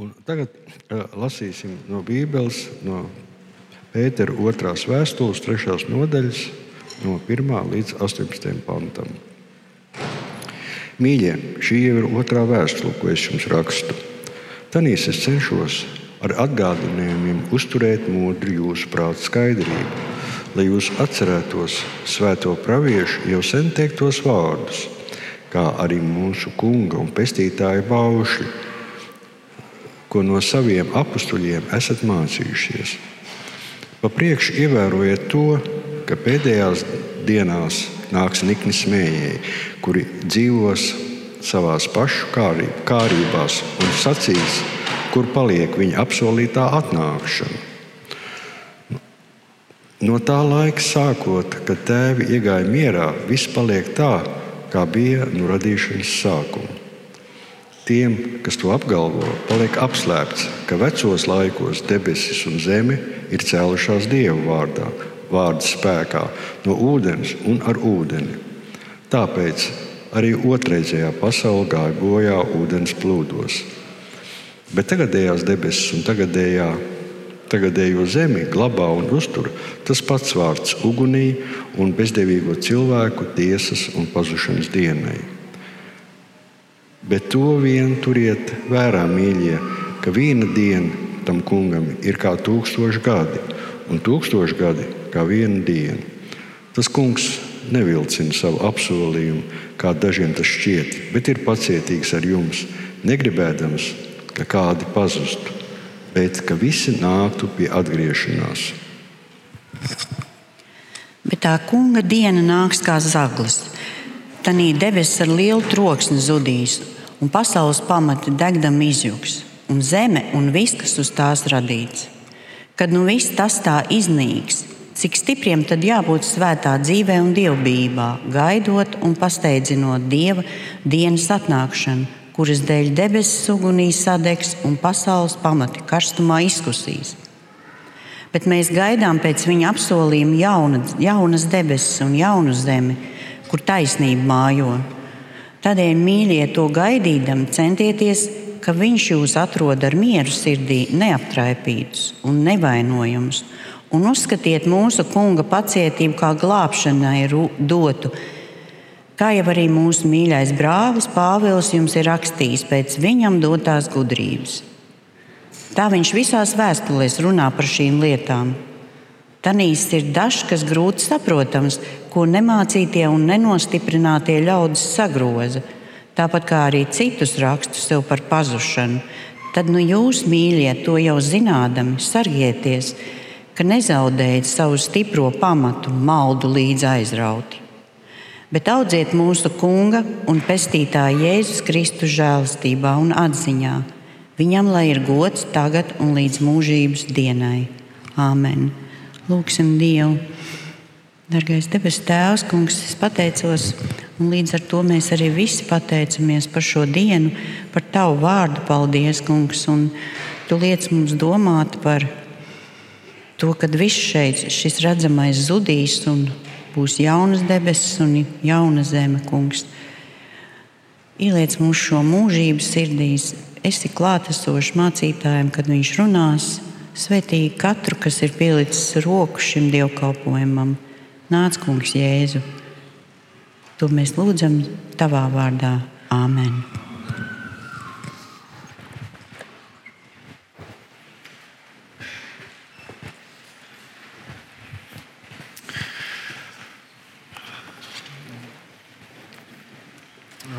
Un tagad uh, lasīsim no Bībeles, no Pētera 2. vēstules, 3. nodaļas, no 1 līdz 18. pantam. Mīļie, šī jau ir otrā vēstule, ko es jums rakstu. Tanīs es cenšos ar atgādinājumiem uzturēt modri jūsu prāta skaidrību, lai jūs atcerētos svēto praviešu jau sen teiktos vārdus, kā arī mūsu kunga un pestītāja baušļi, ko no saviem apstuļiem esat mācījušies. Pa priekšu ievērojiet to, ka pēdējās dienās nāks nikni smējēji, kuri dzīvos savā pašu kārībās un sacīs, kur paliek viņa apsolītā atnākšana. No tā laika sākot, kad tēvi iegāja mierā, viss paliek tā, kā bija no radīšanas sākuma. Tiem, kas to apgalvo, paliek apslēpts, ka vecos laikos debesis un zeme ir cēlušās Dieva vārdā, vārda spēkā, no ūdens un ar ūdeni. Tāpēc arī otrreizējā pasaule gāja bojā ūdens plūdos. Bet tagadējās debesis un tagadējā, tagadējo zemi glabā un uztur tas pats vārds ugunī un bezdevīgo cilvēku tiesas un pazušanas dienai. Bet to vien turiet vērā, mīļie, ka viena diena tam kungam ir kā tūkstoši gadi, un tūkstoši gadi kā viena diena. Tas kungs nevilcina savu apsolījumu, kā dažiem tas šķiet, bet ir pacietīgs ar jums, negribēdams, ka kādi pazustu, bet ka visi nāktu pie atgriešanās. Bet tā kunga diena nāks kā zaglis. Tanī debesis ar lielu troksni zudīs, un pasaules pamati degdam izjūgs, un zeme un viss, kas uz tās radīts. Kad nu viss tas tā iznīks, Cik stipriem tad jābūt svētā dzīvē un dievbijībā, gaidot un pasteidzinot dieva dienas atnākšanu, kuras dēļ debesis ugunī sadegs un pasaules pamati karstumā izkusīs. Bet mēs gaidām pēc viņa apsolījuma jauna, jaunas debesis un jaunu zemi, kur taisnība mājo. Tādēļ, mīļie, to gaidīdam, centieties, ka viņš jūs atrod ar mieru sirdī, neaptraipītus un nevainojumus un uzskatiet mūsu kunga pacietību kā glābšanai dotu. Kā jau arī mūsu mīļais brālis Pāvils jums ir rakstījis pēc viņam dotās gudrības. Tā viņš visās vēstulēs runā par šīm lietām. Tanīs ir dažs, kas grūti saprotams, ko nemācītie un nenostiprinātie ļaudis sagroza, tāpat kā arī citus rakstus sev par pazušanu. Tad nu jūs, mīļie, to jau zinādami, sargieties, ka nezaudējat savu stipro pamatu maldu līdz aizrauti. Bet audziet mūsu Kunga un Pestītāja Jēzus Kristus žēlastībā un atziņā. Viņam lai ir gods tagad un līdz mūžības dienai. Āmen! Lūksim Dievu! Dargais debesu Tēvs, Kungs, es pateicos, un līdz ar to mēs arī visi pateicamies par šo dienu, par Tavu vārdu. Paldies, Kungs! Un Tu liec mums domāt par to, ka viss šeit, šis redzamais zudīs un būs jaunas debesis un jauna zeme, kungs. Ieliec mums šo mūžību sirdīs, esi klātesošs mācītājiem, kad viņš runās. Svetīgi katru, kas ir pielicis roku šim dievkalpojumam. Nāc, kungs, Jēzu. To mēs lūdzam tavā vārdā. Āmen!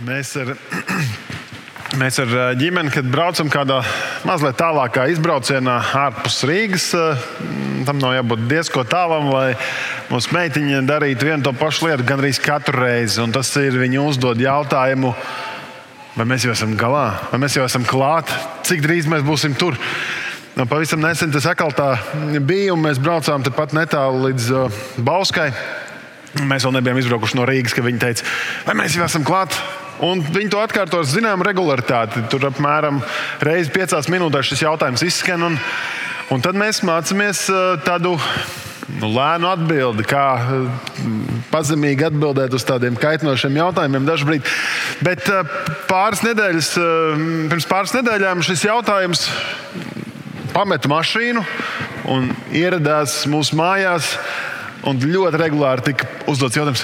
Mēs ar, mēs ar ģimeni, kad braucam kādā mazliet tālākā izbraucienā ārpus Rīgas, tam nav jābūt diezko tālam, lai mūsu meitiņa darītu vienu to pašu lietu gandrīz katru reizi. Tas ir viņa uzdod jautājumu, vai mēs jau esam galā, vai mēs jau esam klāt, cik drīz mēs būsim tur. Nu, pavisam nesen tas atkal tā bija, un mēs braucām tepat netālu līdz uh, Bauskai. Mēs vēl nebijām izbraukuši no Rīgas, kad viņi teica, vai mēs jau esam klāt. Un viņi to atkārto ar zināmu regularitāti. Tur apmēram reizi piecās minūtēs šis jautājums izskan. Un, un tad mēs mācāmies tādu nu, lēnu atbildi, kā mm, pazemīgi atbildēt uz tādiem kaitinošiem jautājumiem dažkārt. Bet eh, pāris nedēļas, eh, pirms pāris nedēļām šis jautājums pameta mašīnu un ieradās mūsu mājās. Un ļoti regulāri tika uzdots jautājums,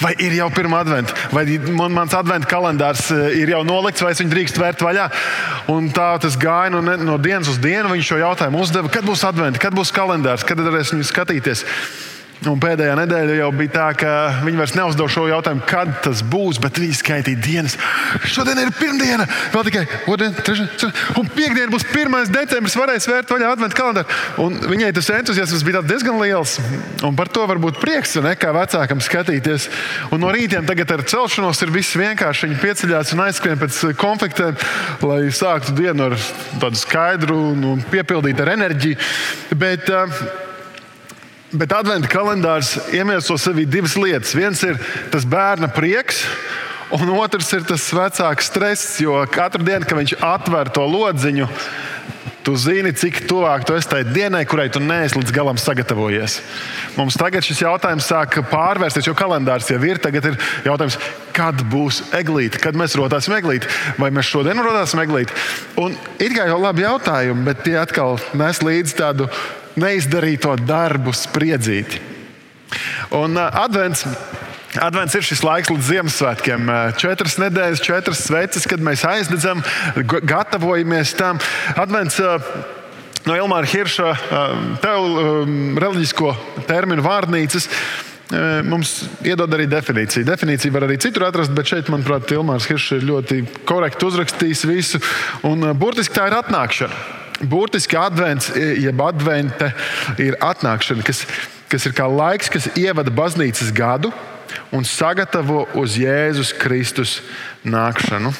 Vai ir jau pirmā adventa, vai man, mans adventa kalendārs eh, ir jau nolikts, vai es viņu drīkst vērt vaļā? Un tā tas gāja no, no dienas uz dienu. Viņš šo jautājumu uzdeva, kad būs adventa, kad būs kalendārs, kad varēs viņu skatīties. Un pēdējā nedēļa jau bija tā, ka viņi vairs neuzdev šo jautājumu, kad tas būs, bet viņi skaitīja dienas. Šodien ir pirmdiena, vēl tikai otrdiena, trešdiena, un piekdiena būs 1. decembris. Varēs vērt vaļā adventu kalendāru. Un viņai tas entuziasms bija diezgan liels. Un par to var būt prieks, ne, kā vecākam skatīties. Un no rītiem tagad ar celšanos ir viss vienkārši. Viņi pieceļās un aizskrien pēc konfliktēm, lai sāktu dienu ar tādu skaidru un piepildītu ar enerģiju. Bet, uh, Bet adventa kalendārs iemieso sevī divas lietas. Viens ir tas bērna prieks, un otrs ir tas vecāks stress. Jo katru dienu, kad viņš atver to lodziņu, tu zini, cik tuvāk tu esi tai dienai, kurai tu neesi līdz galam sagatavojies. Mums tagad šis jautājums sāk pārvērsties, jo kalendārs jau ir. Tagad ir jautājums, kad būs eglīte, kad mēs rodāsim eglīti, vai mēs šodien rodāsim eglīti. Un it kā jau labi jautājumi, bet tie atkal nes līdzi tādu neizdarīto darbu spriedzīti. Un uh, advents. Advents ir šis laiks līdz Ziemassvētkiem. Četras nedēļas, četras sveces, kad mēs aizdedzam, gatavojamies tam. Advents no Ilmāra Hirša, tev reliģisko terminu vārnīcas. Mums iedod arī definīciju. Definīciju var arī citur atrast, bet šeit, manuprāt, Ilmārs Hiršs ir ļoti korekti uzrakstījis visu. Un burtiski tā ir atnākšana. Būtiski advents, jeb advente, ir atnākšana, kas, kas ir kā laiks, kas ievada baznīcas gadu un sagatavo uz Jēzus Kristus nākšanu.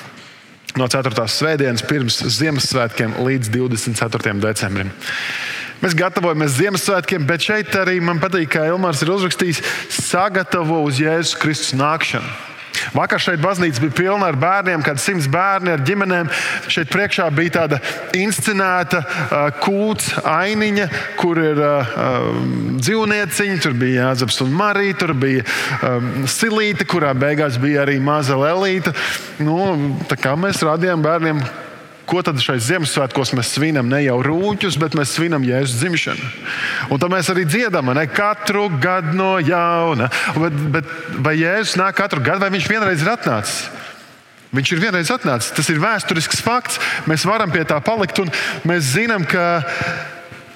No 4. svētdienas pirms Ziemassvētkiem līdz 24. decembrim. Mēs gatavojamies Ziemassvētkiem, bet šeit arī man patīk, kā Ilmārs ir uzrakstījis, sagatavo uz Jēzus Kristus nākšanu. Vakar šeit baznīca bija pilna ar bērniem, kad simts bērni ar ģimenēm. Šeit priekšā bija tāda inscenēta uh, kūts ainiņa, kur ir uh, um, dzīvnieciņi. Tur bija Jāzeps un Marija, tur bija um, silīte, kurā beigās bija arī maza lelīte. Nu, tā kā mēs rādījām bērniem, ko tad šai Ziemassvētkos mēs svinam? Ne jau rūķus, bet mēs svinam Jēzus dzimšanu. Un tad mēs arī dziedam, ne katru gadu no jauna. Bet, bet vai Jēzus nāk katru gadu, vai viņš vienreiz ir atnācis? Viņš ir vienreiz atnācis. Tas ir vēsturisks fakts. Mēs varam pie tā palikt, un mēs zinām, ka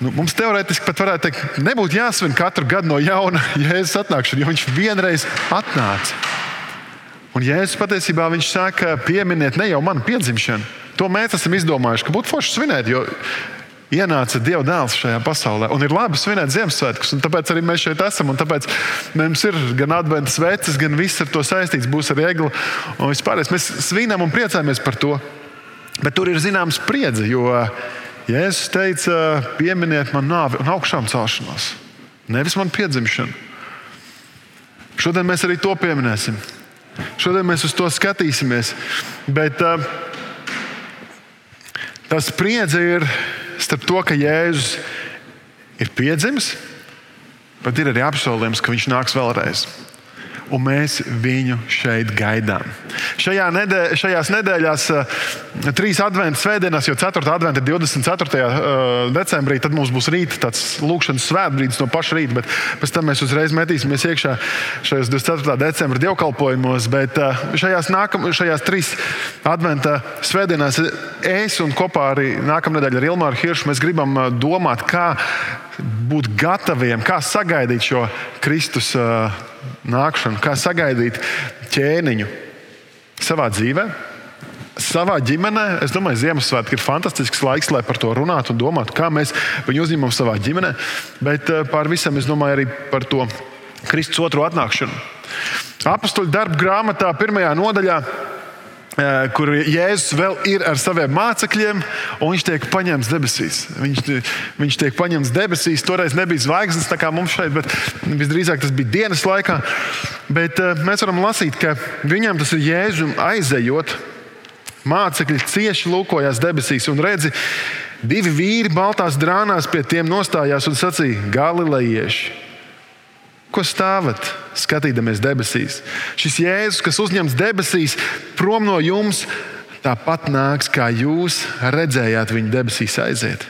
nu, mums teorētiski pat varētu teikt, nebūtu jāsvin katru gadu no jauna Jēzus atnākšana, jo viņš vienreiz atnāca. Un Jēzus patiesībā viņš saka, pieminiet ne jau manu piedzimšanu, To mēs esam izdomājuši, ka būtu forši svinēt, jo ienāca Dieva dēls šajā pasaulē. Un ir labi svinēt Ziemassvētkus, un tāpēc arī mēs šeit esam. Tāpēc mums ir gan adventas veces, gan viss ar to saistīts. Būs arī egli un vispār. Mēs svinam un priecājamies par to. Bet tur ir zināms spriedzi, jo Jēzus teica, pieminiet man nāvi un augšām celšanos, nevis man piedzimšanu. Šodien mēs arī to pieminēsim. Šodien mēs uz to skatīsimies. Bet, uh, Tā spriedze ir starp to, ka Jēzus ir piedzimis, bet ir arī apsolījums, ka viņš nāks vēlreiz un mēs viņu šeit gaidām. Šajā nedē, šajās nedēļās, eh, trīs adventas svētdienās, jo 4. adventa ir 24. Eh, decembrī, tad mums būs rīta tāds lūkšanas svētbrīdis no paša rīta, bet pēc tam mēs uzreiz metīsimies iekšā šajos 24. decembra dievkalpojumos. Bet eh, šajās, nākam, šajās trīs adventa svētdienās es un kopā arī nākamnedēļ ar Ilmāru Hiršu mēs gribam domāt, kā būt gataviem, kā sagaidīt šo Kristus nākšanu, kā sagaidīt ķēniņu savā dzīvē. Savā ģimenē, es domāju, Ziemassvētki ir fantastisks laiks, lai par to runātu un domātu, kā mēs viņu uzņemam savā ģimenē. Bet pār visam es domāju arī par to Kristus otro atnākšanu. Apostoliņu darbu grāmatā, pirmajā nodaļā, Eh, kur Jēzus vēl ir ar saviem mācekļiem, un viņš tiek paņemts debesīs. Viņš, viņš tiek paņemts debesīs. Toreiz nebija zvaigznes, tā kā mums šeit, bet visdrīzāk tas bija dienas laikā. Bet uh, mēs varam lasīt, ka viņam tas ir Jēzum aizejot. Mācekļi cieši lūkojās debesīs un redzi, Divi vīri baltās drānās pie tiem nostājās un sacīja: Galilejieši, ko stāvat, skatīdamies debesīs? Šis Jēzus, kas uzņems debesīs, prom no jums, tāpat nāks, kā jūs redzējāt viņu debesīs aiziet.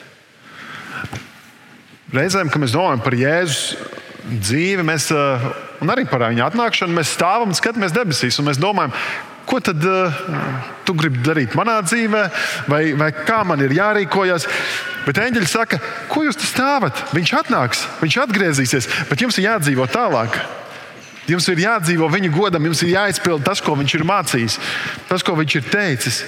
Reizēm, kad mēs domājam par Jēzus dzīvi, mēs, eh, un arī par viņa atnākšanu, mēs stāvam un skatāmies debesīs, un mēs domājam, ko tad uh, tu gribi darīt manā dzīvē, vai, vai kā man ir jārīkojas. Bet eņģeļi saka, ko jūs tur stāvat? Viņš atnāks, viņš atgriezīsies, bet jums ir jādzīvo tālāk. Jums ir jādzīvo viņa godam, jums ir jāizpild tas, ko viņš ir mācījis, tas, ko viņš ir teicis.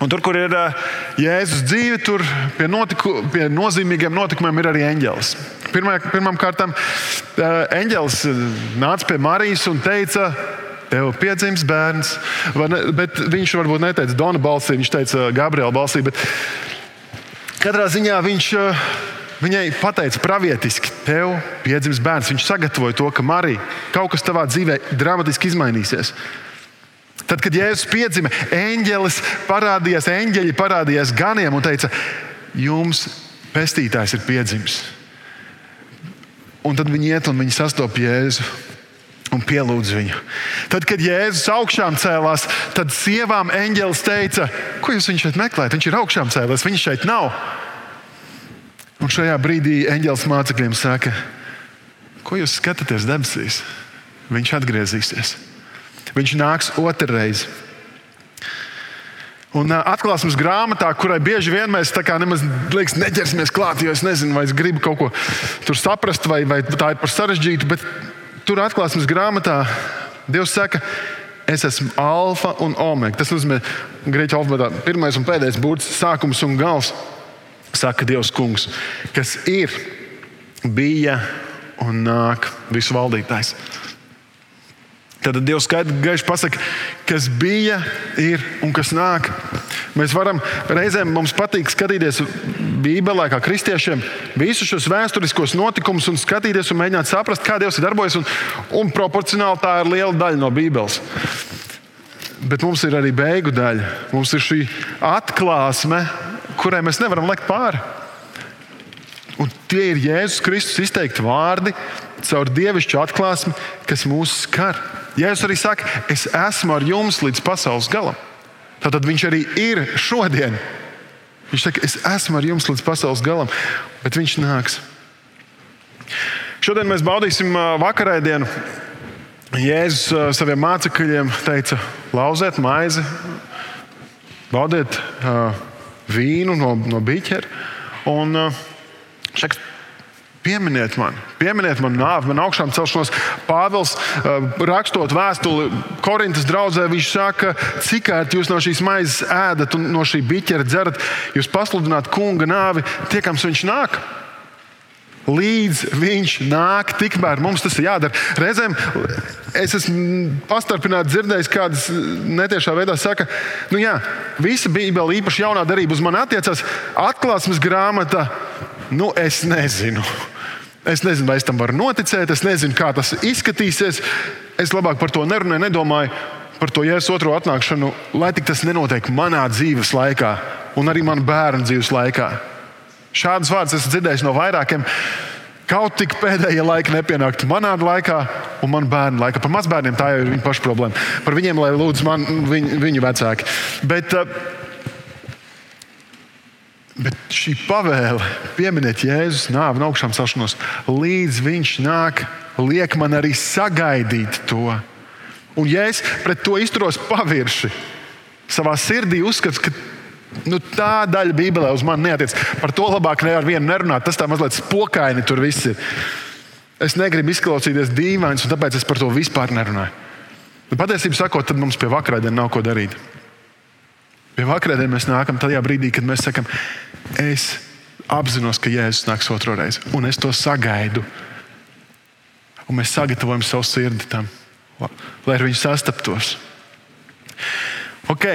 Un tur, kur ir uh, Jēzus dzīve, tur pie, notiku, pie nozīmīgiem notikumiem ir arī eņģelis. Pirmkārt, uh, eņģelis nāca pie Marijas un teica, tev piedzims bērns. Ne, bet viņš varbūt neteica Dona balsī, viņš teica Gabriela balsī. Katrā ziņā viņš eh, viņai pateica pravietiski, tev piedzims bērns. Viņš sagatavoja to, ka Marija kaut kas tavā dzīvē dramatiski izmainīsies. Tad, kad Jēzus piedzima, eņģelis parādījās, eņģeļi parādījās ganiem un teica, jums pestītājs ir piedzimis. Un tad viņi iet un viņi sastopas Jēzu un pielūdz viņu. Tad, kad Jēzus augšām cēlās, tad sievām eņģelis teica, ko jūs šeit meklējat? Viņš ir augšām cēlies, viņš šeit nav. Un šajā brīdī eņģelis mācekļiem saka, ko jūs skatāties debesīs? Viņš atgriezīsies. Viņš nāks otrreiz. Un atklāsmes grāmatā, kurai bieži vien mēs nemaz liekas, neķersimies klāt, jo es nezinu, vai es gribu kaut ko tur saprast, vai, vai tā ir par sarežģītu. Bet Tur atklāsmes grāmatā Dievs saka, es esmu alfa un omega. Tas nozīmē, grieķu alfabētā pirmais un pēdējais burts, sākums un gals. Saka Dievs, kungs, kas ir, bija un nāk visu valdītājs. Tad Dievs skaidri gaiši pasakā, kas bija, ir un kas nāk. Mēs varam reizēm mums patīk skatīties Bībelē, kā kristiešiem, visus šos vēsturiskos notikumus un skatīties un mēģināt saprast, kā Dievs ir darbojies. Un, un proporcionāli tā ir liela daļa no Bībeles. Bet mums ir arī beigu daļa. Mums ir šī atklāsme, kurai mēs nevaram lekt pāri. Un tie ir Jēzus Kristus izteikti vārdi caur dievišķu atklāsmi, kas mūs skar. Jēzus arī saka, es esmu ar jums līdz pasaules galam. Tad viņš arī ir šodien. Viņš saka, es esmu ar jums līdz pasaules galam, bet viņš nāks. Šodien mēs baudīsim vakarēdienu. Jēzus saviem mācekļiem teica, lauziet maizi, baudiet vīnu no, no biķera. Un, šeit, Pieminiet man, pieminiet man nāvi, man augšām celšanos. Pāvils uh, rakstot vēstuli Korintas draudzē, viņš saka, cik ērti jūs no šīs maizes ēdat un no šī biķera dzerat. Jūs pasludināt kunga nāvi, tiekams viņš nāk. Līdz viņš nāk, tikmēr mums tas ir jādara. Reizēm es esmu pastarpināti dzirdējis, kādas netiešā veidā saka, nu jā, visa Bībele, īpaši jaunā darība, uz mani attiecas. Atklāsmes grāmata Nu, es nezinu. Es nezinu, vai es tam varu noticēt, es nezinu, kā tas izskatīsies. Es labāk par to nerunāju, nedomāju par to jēzus otro atnākšanu, lai tik tas nenotiek manā dzīves laikā un arī manā bērnu dzīves laikā. Šādus vārdus esmu dzirdējis no vairākiem. Kaut tik pēdējie laiki nepienāktu manā laikā un manā bērnu laikā. Par mazbērniem tā jau ir viņa paša problēma. Par viņiem, lai lūdzu man, viņu, viņu vecāki. Bet, uh, Bet šī pavēle pieminēt Jēzus nāvi un augšām celšanos, līdz viņš nāk, liek man arī sagaidīt to. Un ja es pret to izturos pavirši, savā sirdī uzskatu, ka nu, tā daļa Bībelē uz mani neatiec, par to labāk ne ar vienu nerunāt. Tas tā mazliet spokaini tur viss ir. Es negribu izklausīties dīvains, un tāpēc es par to vispār nerunāju. Bet patiesībā sakot, tad mums pie vakarēdienas nav ko darīt. Pie vakarēdienas mēs nākam tajā brīdī, kad mēs sakam, es apzinos, ka Jēzus nāks otro reizi, un es to sagaidu. Un mēs sagatavojam savu sirdi tam, lai ar viņu sastaptos. Ok,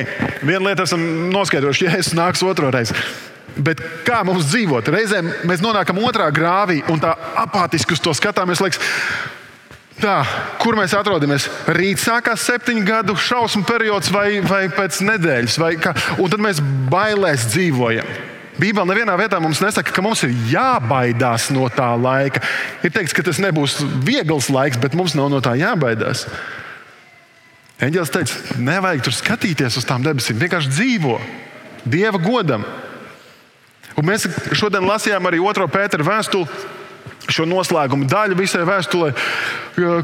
viena lieta esam noskaidrojuši, ja es nāku otro reizi. Bet kā mums dzīvot? Reizēm mēs nonākam otrā grāvī un tā apātiski uz to skatāmies. Liekas, Tā, kur mēs atrodamies? Rīt sākās septiņu gadu šausmu periods, vai, vai pēc nedēļas, vai kā, un tad mēs bailēs dzīvojam. Bībelē nevienā vietā mums nesaka, ka mums ir jābaidās no tā laika. Ir teikts, ka tas nebūs viegls laiks, bet mums nav no tā jābaidās. Eņģēlis teica, nevajag tur skatīties uz tām debesīm, vienkārši dzīvo Dieva godam. Un mēs šodien lasījām arī otro Pētera vēstuli, šo noslēguma daļu visai vēstulē,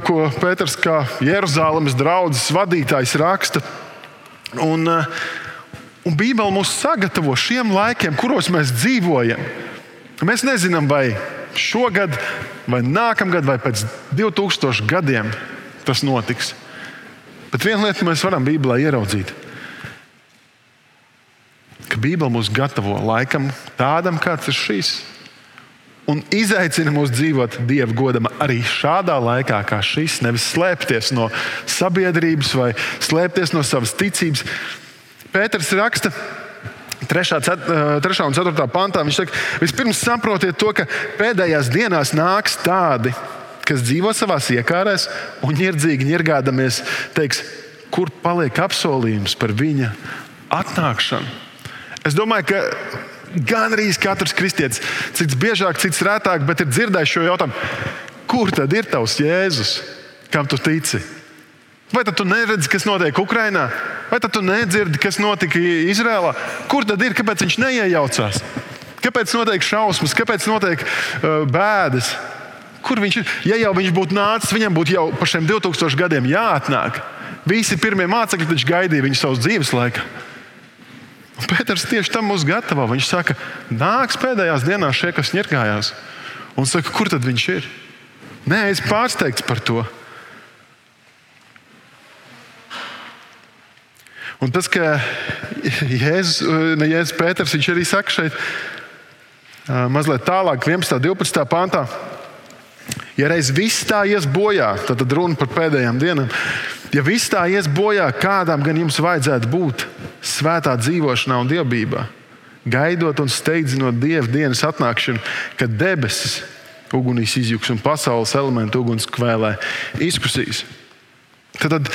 ko Pēters kā Jeruzalemes draugs vadītājs raksta. Un, un Bībele mūs sagatavo šiem laikiem, kuros mēs dzīvojam. Mēs nezinām, vai šogad, vai nākamgad, vai pēc 2000 gadiem tas notiks. Bet viena lieta mēs varam Bībelē ieraudzīt. Ka Bībele mūs gatavo laikam tādam, kāds ir šis. Un izaicina mūs dzīvot Dieva godam arī šādā laikā, kā šis. Nevis slēpties no sabiedrības vai slēpties no savas ticības. Pēters raksta, 3. un 4. pantā. Viņš saka, vispirms saprotiet to, ka pēdējās dienās nāks tādi, kas dzīvo savā iekārēs un ņirdzīgi ņirgādamies, teiks, kur paliek apsolījums par viņa atnākšanu. Es domāju, ka gan arī katrs kristietis, cits biežāk, cits retāk, bet ir dzirdējis šo jautājumu, kur tad ir tavs Jēzus, kam tu tici? Vai tu neredzi, kas notiek Ukrajinā? Vai tu nedzirdi, kas notika Izrēlā? Kur tad ir? Kāpēc viņš neiejaucās? Kāpēc notiek šausmas, kāpēc notiek uh, bēdas? Kur viņš ir? Ja jau viņš būtu nācis, viņam būtu jau par šiem 2000 gadiem jāatnāk. Visi pirmie mācekļi taču gaidīja viņu savas dzīves laikā. Un Pēters tieši tam mūs gatavo. Viņš saka, nāks pēdējās dienās šie, kas ņirgājās. Un saka, kur tad viņš ir? Nē, es pārsteigts par to. Un tas, ka Jēzus, ne Jēzus Pēters, viņš arī saka šeit, mazliet tālāk, 11. un 12. pāntā. Ja reiz viss tā ies bojā, tad, tad runa par pēdējām dienām. Ja viss tā ies bojā, kādām gan jums vajadzētu būt svētā dzīvošanā un dievbijā, gaidot un steidzinot dieva dienas atnākšanu, kad debesis ugunīs izjūgs un pasaules elementu ugunskvēlē izkusīs. Tad, tad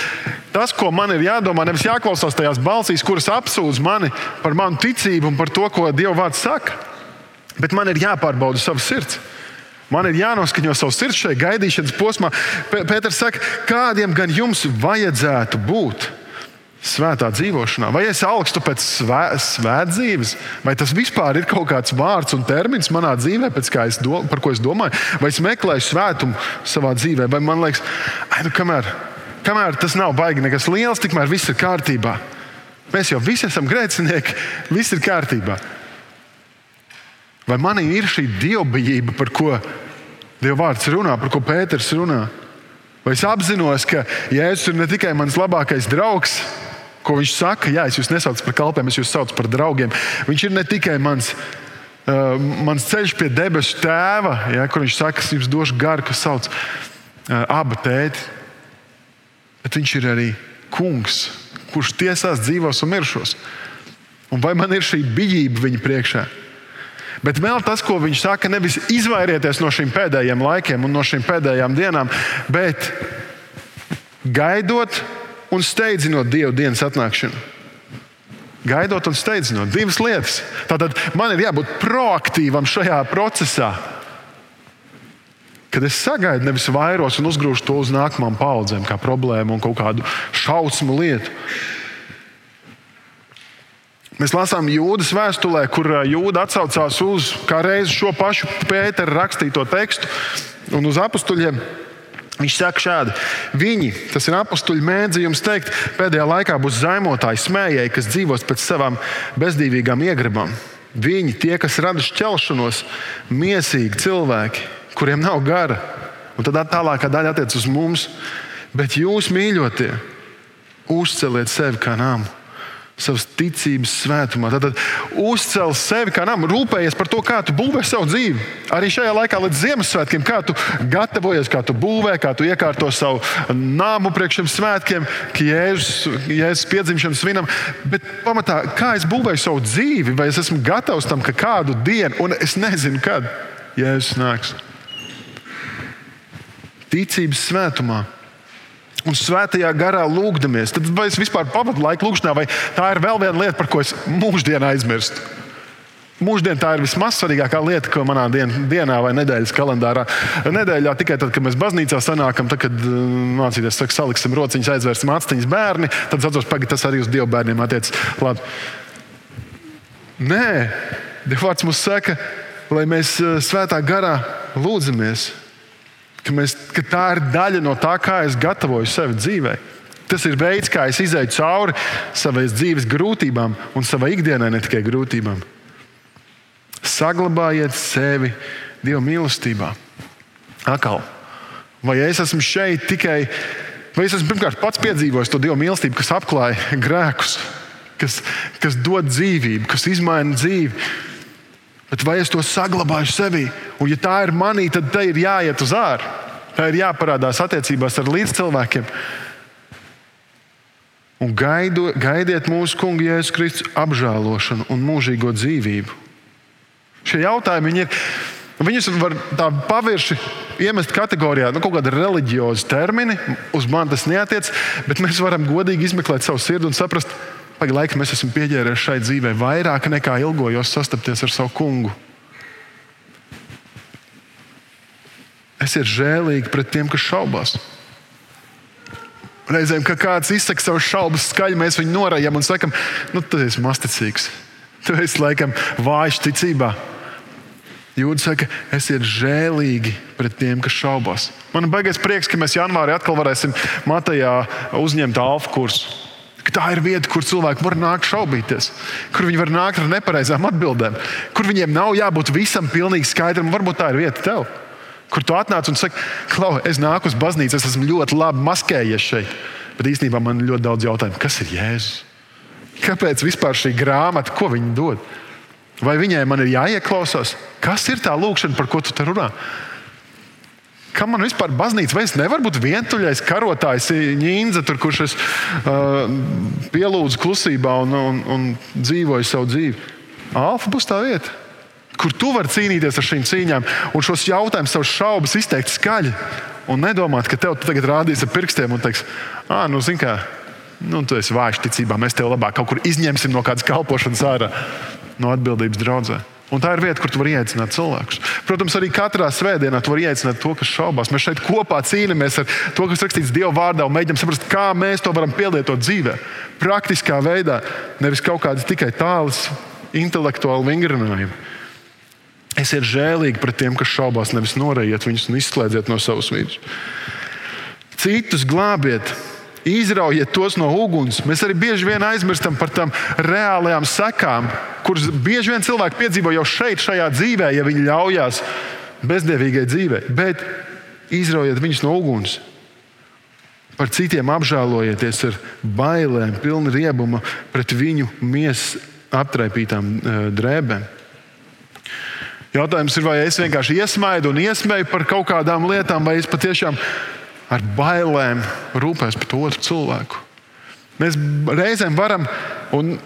tas, ko man ir jādomā, nevis jāklausās tajās balsīs, kuras apsūdz mani par manu ticību un par to, ko Dieva vārds saka, bet man ir jāpārbauda savs sirds. Man ir jānoskaņo savs sirds šajā gaidīšanas posmā. Pēters saka, kādiem gan jums vajadzētu būt? Svētā dzīvošanā, vai es augstu pēc svē, svētdzīves, vai tas vispār ir kaut kāds vārds un termins manā dzīvē, es do, par ko es domāju, vai es meklēju svētumu savā dzīvē, vai man liekas, ai, nu, kamēr, kamēr tas nav baigi nekas liels, tikmēr viss ir kārtībā. Mēs jau visi esam grēcinieki, viss ir kārtībā. Vai manī ir šī dievbijība, par ko Dieva vārds runā, par ko Pēters runā? Vai es apzinos, ka Jēzus ir ne tikai mans labākais draugs, ko viņš saka, jā, es jūs nesaucu par kalpiem, es jūs saucu par draugiem. Viņš ir ne tikai mans, uh, mans ceļš pie debesu tēva, ja, kur viņš saka, es jums došu garu, kas sauc uh, abu tēti, bet viņš ir arī kungs, kurš tiesās dzīvos un miršos. Un vai man ir šī bijība viņa priekšā? Bet vēl tas, ko viņš saka, nevis izvairieties no šiem pēdējiem laikiem un no šīm pēdējām dienām, bet gaidot un steidzinot Dieva dienas atnākšanu. Gaidot un steidzinot divas lietas. Tātad man ir jābūt proaktīvam šajā procesā. Kad es sagaidu, nevis vairos un uzgrūžu to uz nākamajām paudzēm, kā problēmu un kaut kādu šausmu lietu. Mēs lasām jūdas vēstulē, kur jūda atsaucās uz šo pašu Pētera rakstīto tekstu un uz apstuļiem. Viņš saka, šādi: Viņi, tas ir apstuļi, mēdz jums teikt, pēdējā laikā būs zaimotāji, smējēji, kas dzīvos pēc savām bezdīvīgām iegribām. Viņi, tie, kas rada šķelšanos, mīsīgi cilvēki, kuriem nav gara. Un tad tālākā daļa attiecas uz mums. Bet jūs, mīļotie, uzceliet sevi kā nāmu savas ticības svētumā. Tad, tad uzcēl sevi kā namu, rūpējies par to, kā tu būvē savu dzīvi. Arī šajā laikā, līdz Ziemassvētkiem, kā tu gatavojies, kā tu būvē, kā tu iekārto savu nāmu priekš šiem svētkiem, ka Jēzus, Jēzus piedzimšanas svinam. Bet pamatā, kā es būvēju savu dzīvi, vai es esmu gatavs tam, ka kādu dienu, un es nezinu, kad Jēzus nāks. ticības svētumā. Un svētajā garā lūgdamies, tad vai es vispār pavadu laiku lūgšanā, vai tā ir vēl viena lieta, par ko es mūždienā aizmirstu. Mūždien tā ir vismaz svarīgākā lieta, ko manā dien, dienā vai nedēļas kalendārā. Nedēļā tikai tad, kad mēs baznīcā sanākam, tad, kad uh, mācīties, saka, saliksim rociņas, aizvērsim aciņas bērni, tad atceros, ka tas arī uz Dieva bērniem attiecas. Nē, Dievs mums saka, lai mēs uh, svētā garā lūdzamies ka, mēs, ka tā ir daļa no tā, kā es gatavoju sevi dzīvē. Tas ir veids, kā es izēju cauri savai dzīves grūtībām un savai ikdienai, ne tikai grūtībām. Saglabājiet sevi Dieva mīlestībā. Akal. Vai es esmu šeit tikai, vai es esmu pirmkārt pats piedzīvojis to Dieva mīlestību, kas apklāja grēkus, kas, kas dod dzīvību, kas izmaina dzīvi? Bet vai es to saglabāju sevī? Un, ja tā ir manī, tad tai ir jāiet uz ārā. Tā ir jāparādās attiecībās ar līdzcilvēkiem. Un gaido, gaidiet mūsu kungu Jēzus Kristus apžēlošanu un mūžīgo dzīvību. Šie jautājumi ir. Viņus var tā pavirši iemest kategorijā, nu, kaut kāda reliģioza termini. Uz mani tas neatiec, bet mēs varam godīgi izmeklēt savu sirdi un saprast, ka Pagaidām laikam es esmu pieģēries šai dzīvei vairāk nekā ilgojos sastapties ar savu kungu. Esiet žēlīgi pret tiem, kas šaubās. Reizēm, kad kāds izsaka savus šaubas skaļi, mēs viņu norājam un sakam, nu, tu esi masticīgs. Tu esi laikam vājš ticībā. Jūda saka, esiet žēlīgi pret tiem, kas šaubās. Man ir baigais prieks, ka mēs janvārī atkal varēsim Matejā uzņemt alfa kursu. Tā ir vieta, kur cilvēki var nākt šaubīties, kur viņi var nākt ar nepareizām atbildēm, kur viņiem nav jābūt visam pilnīgi skaidram. Varbūt tā ir vieta tev, kur tu atnāc un saki, Klau, es nāku uz baznīcu, es esmu ļoti labi maskējies šeit. Bet īstenībā man ir ļoti daudz jautājumu, kas ir Jēzus? Kāpēc vispār šī grāmata, ko viņa dod? Vai viņai man ir jāieklausās? Kas ir tā lūkšana, par ko tu te runā? Kam man vispār baznīca, vai es nevaru būt vientuļais karotājs, ņīnza, tur, kurš es uh, pielūdzu klusībā un, un, un dzīvoju savu dzīvi. Alfa būs tā vieta, kur tu vari cīnīties ar šīm cīņām un šos jautājumus, savus šaubas izteikt skaļi. Un nedomāt, ka tev tagad rādīs ar pirkstiem un teiks, ah, nu, zini, kā, nu, tu esi vājš ticībā, mēs tev labāk kaut kur izņemsim no kādas kalpošanas ārā, no atbildības draudzē. Un tā ir vieta, kur tu vari ieteicināt cilvēkus. Protams, arī katrā svētdienā tu vari ieteicināt to, kas šaubās. Mēs šeit kopā cīnāmies ar to, kas rakstīts Dieva vārdā, un mēģinām saprast, kā mēs to varam pielietot dzīvē. Praktiskā veidā, nevis kaut kādas tikai tālas intelektuāli vingrinājumi. Esiet žēlīgi pret tiem, kas šaubās, nevis norējiet viņus un izslēdziet no savas vidus. Citus glābiet, izraujiet tos no uguns. Mēs arī bieži vien aizmirstam par tām reālajām sekām, kuras bieži vien cilvēki piedzīvo jau šeit, šajā dzīvē, ja viņi ļaujās bezdievīgai dzīvei. Bet izraujiet viņus no uguns. Par citiem apžēlojieties ar bailēm, pilnu riebumu pret viņu miesas aptraipītām e, drēbēm. Jautājums ir, vai es vienkārši iesmaidu un iesmēju par kaut kādām lietām, vai es patiešām ar bailēm rūpēs par otru cilvēku. Mēs reizēm varam, un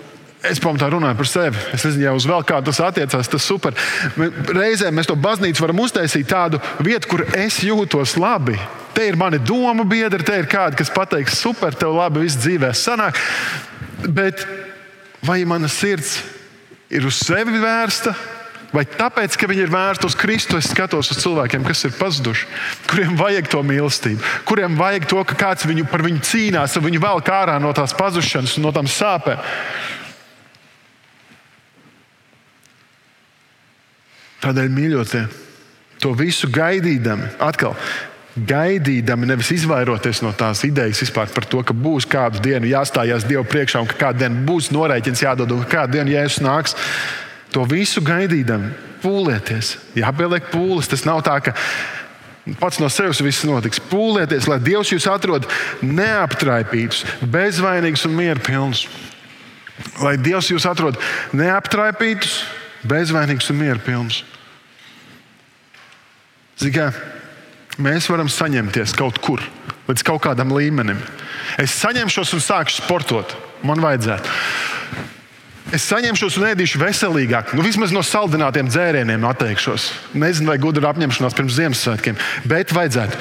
es pamatā runāju par sevi. Es nezinu, ja uz vēl kādu tas attiecās, tas ir super. Reizēm mēs to baznīcu varam uztaisīt tādu vietu, kur es jūtos labi. Te ir mani domu biedri, te ir kādi, kas pateiks, super, tev labi viss dzīvē sanāk. Bet vai mana sirds ir uz sevi vērsta? Vai tāpēc, ka viņi ir vērsti uz Kristu, es skatos uz cilvēkiem, kas ir pazuduši, kuriem vajag to mīlestību, kuriem vajag to, ka kāds viņu, par viņu cīnās, un viņu vēl kā ārā no tās pazušanas un no tām sāpēm. Tādēļ, mīļotie, to visu gaidīdami, atkal gaidīdami, nevis izvairoties no tās idejas vispār par to, ka būs kādu dienu jāstājās Dievu priekšā un ka kādu dienu būs norēķins jādod un ka kādu dienu Jēzus nāks. To visu gaidīdami, pūlieties, jāpieliek pūles. Tas nav tā, ka pats no sevis viss notiks. Pūlieties, lai Dievs jūs atrod neaptraipītus, bezvainīgus un mierpilnus. Lai Dievs jūs atrod neaptraipītus, bezvainīgus un mierpilnus. Ziniet, mēs varam saņemties kaut kur līdz kaut kādam līmenim. Es saņemšos un sākšu sportot. Man vajadzētu. Es saņemšos un ēdīšu veselīgāk. Nu, vismaz no saldinātiem dzērieniem atteikšos. Nezinu, vai gudra ir apņemšanās pirms Ziemassvētkiem, bet vajadzētu.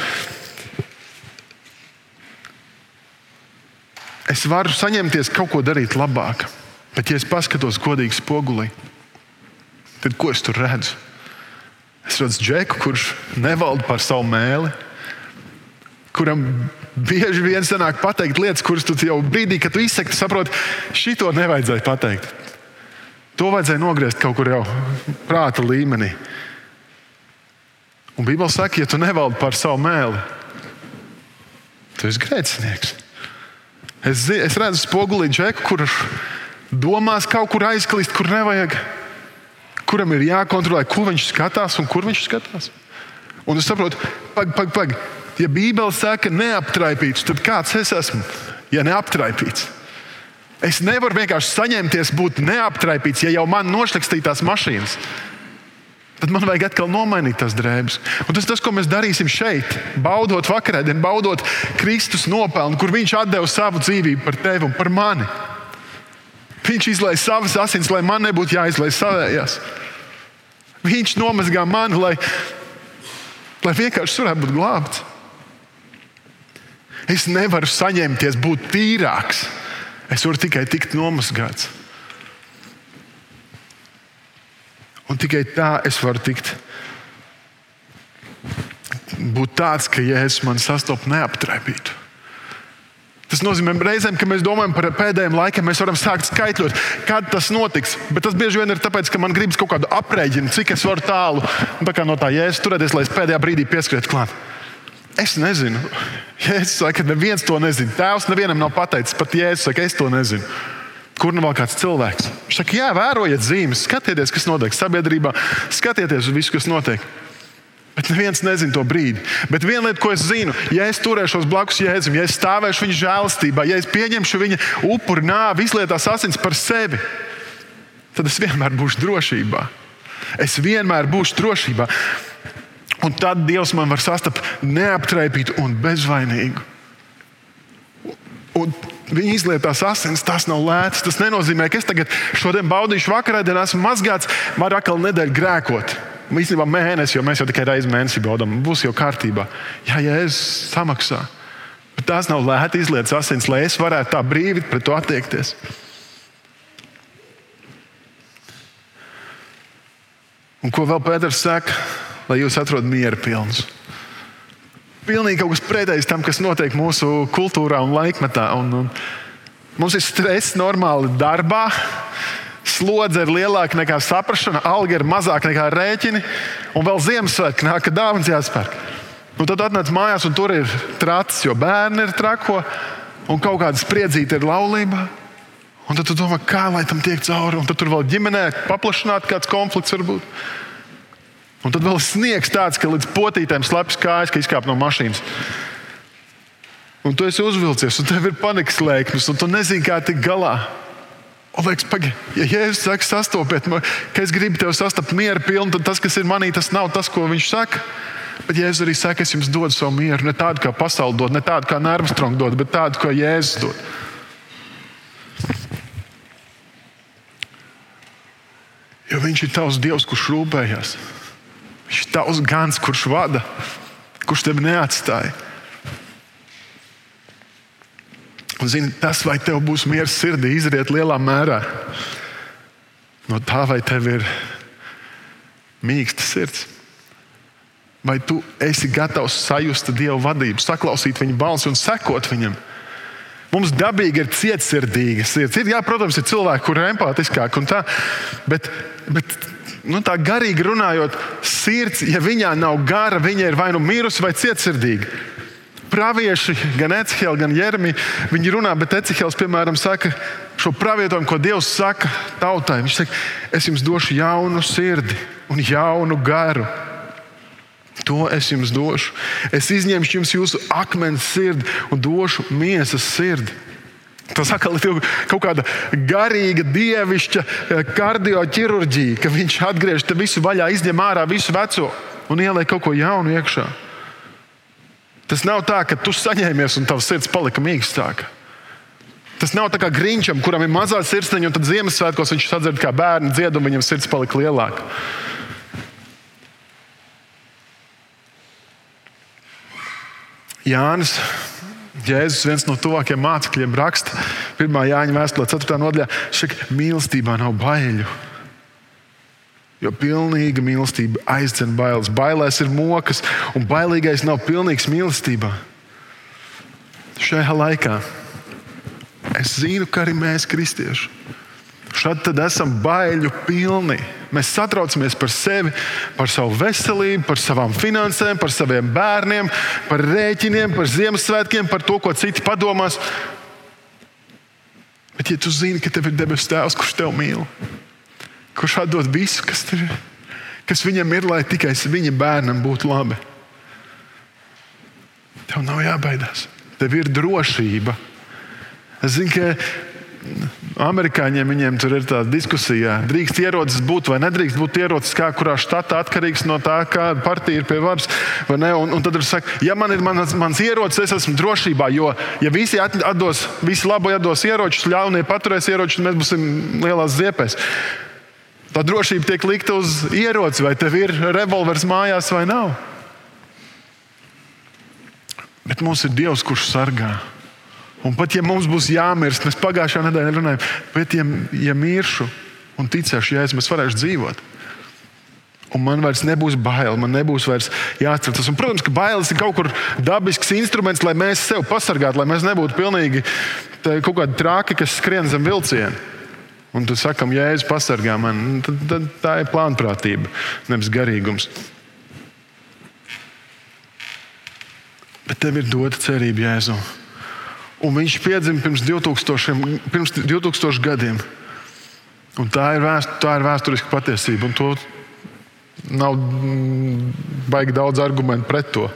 Es varu saņemties kaut ko darīt labāk, bet, ja es paskatos godīgi spogulī, tad ko es tur redzu? Es redzu džeku, kurš nevalda par savu mēli, kuram bieži vien sanāk pateikt lietas, kuras tu jau brīdī, kad tu izsaki, saproti, šito nevajadzēja pateikt. To vajadzēja nogriezt kaut kur jau prāta līmenī. Un Bībeli saka, ja tu nevaldi par savu mēli, tu esi grēcinieks. Es, es redzu spogulī džeku, kurš domās kaut kur aizklīst, kur nevajag. Kuram ir jākontrolē, ko viņš skatās un kur viņš skatās. Un es saprotu, pagaidi, pagaidi. Pag. Ja Bībele saka, neaptraipīts, tad kāds es esmu? Ja neaptraipīts, es nevaru vienkārši saņemties, būt neaptraipīts, ja jau man nošlikstītās mašīnas. Tad man vajag atkal nomainīt tās drēbes. Un tas ir tas, ko mēs darīsim šeit, baudot vakarēdienu, baudot Kristus nopelnu, kur Viņš deva savu dzīvību par tevi un par mani. Viņš izlaiž savas asins, lai man nebūtu jāizlaiž savējās. Viņš nomazgā mani, lai, lai vienkārši varētu būt glābts. Es nevaru saņemties, būt tīrāks. Es varu tikai tikt nomazgāts. Un tikai tā es varu tikt. Būt tāds, ka Jēzus man sastopas neaptraipītu. Tas nozīmē, reizēm, ka mēs domājam par pēdējiem laikiem, mēs varam sākt skaitļot, kad tas notiks. Bet tas bieži vien ir tāpēc, ka man gribas kaut kādu aprēķinu, cik es varu tālu tā no tā jēzus turēties, lai es pēdējā brīdī pieskrietu klāt. Es nezinu. Jēzus saka, ka neviens to nezina. Tēvs nevienam nav pateicis, pat Jēzus saka, es to nezinu. Kur nu vēl kāds cilvēks? Viņš saka, jā, vērojiet zīmes, skatieties, kas notiek sabiedrībā, skatieties uz visu, kas notiek. Bet neviens nezina to brīdi. Bet viena lieta, ko es zinu, ja es turēšos blakus Jēzum, ja es stāvēšu viņa žēlastībā, ja es pieņemšu viņa upuri nāvi, izlietās asins par sevi, tad es vienmēr būšu drošībā. Es vienmēr būšu drošībā. Un tad Dievs man var sastapt neaptraipītu un bezvainīgu. Un Viņa izlietās asins, tas nav lēts. Tas nenozīmē, ka es tagad šodien baudīšu vakarā, dienā esmu mazgāts, varu atkal nedēļu grēkot. Īstenībā mēnesis, jo mēs jau tikai reizi mēnesī baudām, būs jau kārtībā. Jā, ja es samaksā. Bet tās nav lēti izlietas asins, lai es varētu tā brīvi pret to attiekties. Un ko vēl Pēters saka? Lai jūs atrodat mieru pilnus. Pilnīgi kaut kas pretējs tam, kas notiek mūsu kultūrā un laikmetā. Un, un mums ir stress normāli darbā slodze ir lielāka nekā saprāšana, alga ir mazāka nekā rēķini, un vēl Ziemassvētku nāk, kad dāvāns jāspērk. Un tad atnāc mājās, un tur ir tracis, jo bērni ir trako, un kaut kāda spriedzīta ir laulībā. Un tad tu domā, kā lai tam tiek cauri, un tad tur vēl ģimenē paplašināt kāds konflikts varbūt. Un tad vēl sniegs tāds, ka līdz potītēm slēpjas kājas, ka izkāp no mašīnas. Un tu esi uzvilcies, un tev ir panikas lēkmes, un tu nezini, kā tikt galā. Un liekas, pagaidi, ja Jēzus saka, sastopiet man, ka es gribu tevi sastapt mieru pilnu, tad tas, kas ir manī, tas nav tas, ko viņš saka. Bet Jēzus arī saka, es jums dodu savu mieru. Ne tādu, kā pasaule dod, ne tādu, kā Nārmstrong dod, bet tādu, ko Jēzus dod. Jo viņš ir tavs Dievs, kurš rūpējas. Viņš ir tavs gans, kurš vada, kurš tevi neatstāja. Un zini, tas, vai tev būs miers sirdī, izriet lielā mērā no tā, vai tev ir mīksta sirds. Vai tu esi gatavs sajust Dieva vadību, saklausīt viņa balsi un sekot viņam? Mums dabīgi ir cietsirdīga sirds. Ir, jā, protams, ir cilvēki, kuriem ir empātiskāk, tā, bet, bet nu, tā garīgi runājot, sirds, ja viņā nav gara, viņa ir vai nu mirusi vai cietsirdīga pravieši, gan Ecehela, gan Jeremija, viņi runā, bet Ecehels, piemēram, saka šo pravietojumu, ko Dievs saka tautai. Viņš saka, es jums došu jaunu sirdi un jaunu garu. To es jums došu. Es izņemšu jums jūsu akmens sirdi un došu miesas sirdi. Tas atkal ir kaut kāda garīga, dievišķa eh, kardioķirurģija, ka viņš atgriež visu vaļā, izņem ārā visu veco un ieliek kaut ko jaunu iekšā. Tas nav tā, ka tu saņēmies un tavs sirds palika mīkstāka. Tas nav tā kā grīņķam, kuram ir mazā sirsniņa, un tad Ziemassvētkos viņš sadzird kā bērnu dziedu, un viņam sirds palika lielāka. Jānis Jēzus, viens no tuvākajiem mācekļiem, raksta 1. Jāņa vēstulē, 4. nodaļā, ka mīlestībā nav baiļu. Jo pilnīga mīlestība aizdzen bailes. Bailēs ir mokas, un bailīgais nav pilnīgs mīlestībā. Šajā laikā es zinu, ka arī mēs, kristieši, šad esam baiļu pilni. Mēs satraucamies par sevi, par savu veselību, par savām finansēm, par saviem bērniem, par rēķiniem, par Ziemassvētkiem, par to, ko citi padomās. Bet, ja tu zini, ka tev ir debesu tēvs, kurš tev mīl, kurš atdod visu, kas, ir, kas viņam ir, lai tikai viņa bērnam būtu labi, tev nav jābaidās. Tev ir drošība. Es zinu, ka Amerikāņiem viņiem tur ir tāda diskusija, drīkst ierocis būt vai nedrīkst būt ierocis, kā kurā štatā atkarīgs no tā, kāda partija ir pie varas. Un, un tad ir saka, ja man ir mans, mans ierocis, es esmu drošībā, jo ja visi atdos, visi labo atdos ieročus, ļaunie paturēs ieročus, mēs būsim lielās ziepēs. Tā drošība tiek likta uz ieroci, vai tev ir revolvers mājās vai nav. Bet mums ir Dievs, kurš sargā. Un pat ja mums būs jāmirst, mēs pagājušā nedēļā runājām, bet ja, ja miršu un ticēšu, ja es varēšu dzīvot. Un man vairs nebūs bail, man nebūs vairs jāatcerās. Un, protams, ka bailes ir kaut kur dabisks instruments, lai mēs sevi pasargātu, lai mēs nebūtu pilnīgi kaut kādi trāki, kas skrien zem vilciena. Un tu sakam, Jēzus pasargā mani, tad, tad tā ir plānprātība, nevis garīgums. Bet tev ir dota cerība Jēzum. Un viņš piedzima pirms 2000, pirms 2000 gadiem. Un tā ir, vēst, tā ir vēsturiska patiesība. Un to nav mm, baigi daudz argumentu pret to.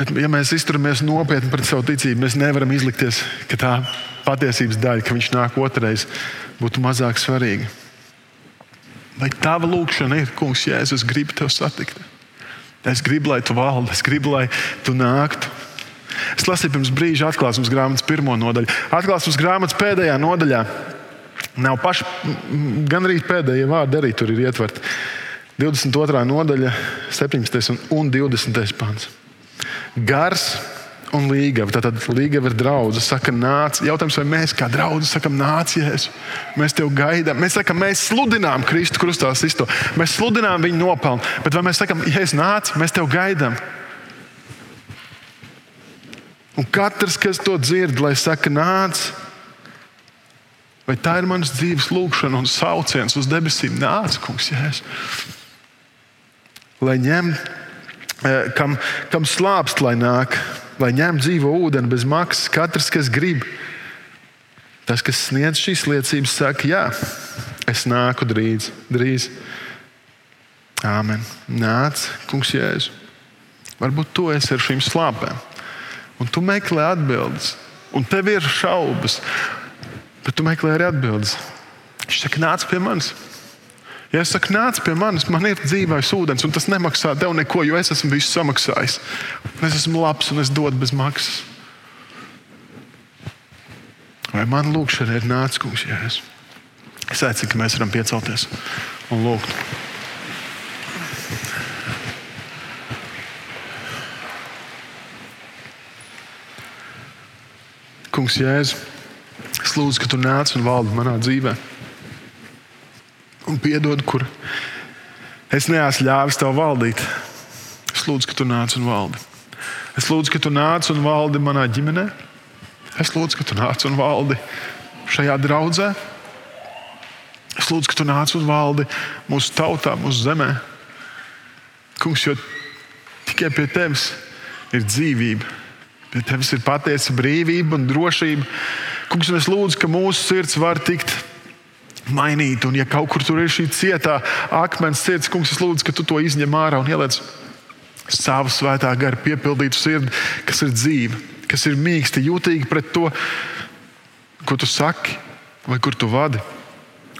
Bet, ja mēs izturamies nopietni pret savu ticību, mēs nevaram izlikties, ka tā patiesības daļa, ka viņš nāk otrais, būtu mazāk svarīga. Vai tava lūkšana ir, kungs, Jēzus, es gribu tevi satikt? Es gribu, lai tu valdi, es gribu, lai tu nāktu. Es lasīju pirms brīža atklāsmes grāmatas pirmo nodaļu. Atklāsmes grāmatas pēdējā nodaļā nav paši, gan arī pēdējie vārdi arī tur ir ietverti. 22. nodaļa, 17. un 20. pāns. Gars un līgava. Tātad līgava ir draudzene. Saka, nāc. Jautājums, vai mēs kā draugi sakam, nāc, Jēzu. Mēs tevi gaidām. Mēs sakām, mēs sludinām Kristu krustā sisto. Mēs sludinām viņa nopelnu. Bet vai mēs sakām, Jēzus, nāc, mēs tevi gaidām? Un katrs, kas to dzird, lai saka, nāc, vai tā ir mans dzīves lūkšana un sauciens uz debesīm, nāc, kungs, jēs. Lai ņem, eh, kam, kam slāpst, lai nāk, lai ņem dzīvo ūdeni bez maksas, katrs, kas grib. Tas, kas sniedz šīs liecības, saka, jā, es nāku drīz. drīz. Āmen. Nāc, kungs, jēzu. Varbūt tu esi ar šīm slāpēm un tu meklē atbildes, un tev ir šaubas, bet tu meklē arī atbildes. Viņš saka, nāc pie manis. Ja es saku, nāc pie manis, man ir dzīvais ūdens, un tas nemaksā tev neko, jo es esmu visu samaksājis. Es esmu labs un es dodu bez maksas. Vai man lūkšana ir nācis, kungs, jēzus? Es aicinu, ka mēs varam piecelties un lūgt. Kungs, Jēzu, es lūdzu, ka tu nāc un valdi manā dzīvē. Un piedod, kur es neesmu ļāvis tev valdīt. Es lūdzu, ka tu nāc un valdi. Es lūdzu, ka tu nāc un valdi manā ģimenē. Es lūdzu, ka tu nāc un valdi šajā draudzē. Es lūdzu, ka tu nāc un valdi mūsu tautā, mūsu zemē. Kungs, jo tikai pie tevis ir dzīvība. Pie tevis ir patiesa brīvība un drošība. Kungs, es lūdzu, ka mūsu sirds var tikt mainīta. Un, ja kaut kur tur ir šī cietā akmens sirds, kungs, es lūdzu, ka tu to izņem ārā un ieliec savu svētā gara piepildītu sirdi, kas ir dzīva, kas ir mīksta, jūtīga pret to, ko tu saki vai kur tu vadi.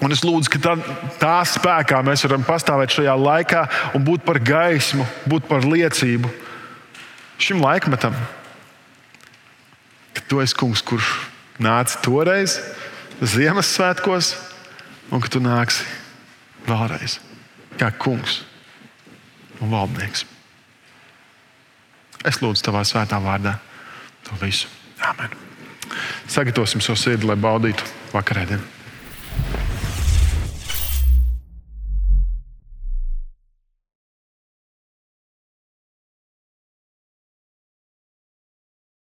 Un es lūdzu, ka tā, tā spēkā mēs varam pastāvēt šajā laikā un būt par gaismu, būt par liecību šim laikmetam ka tu esi kungs, kurš nāca toreiz, Ziemassvētkos, un ka tu nāksi vēlreiz kā kungs un valdnieks. Es lūdzu tavā svētā vārdā. to visu. Amen. Sagatavosim savu sirdi, lai baudītu vakarēdienu.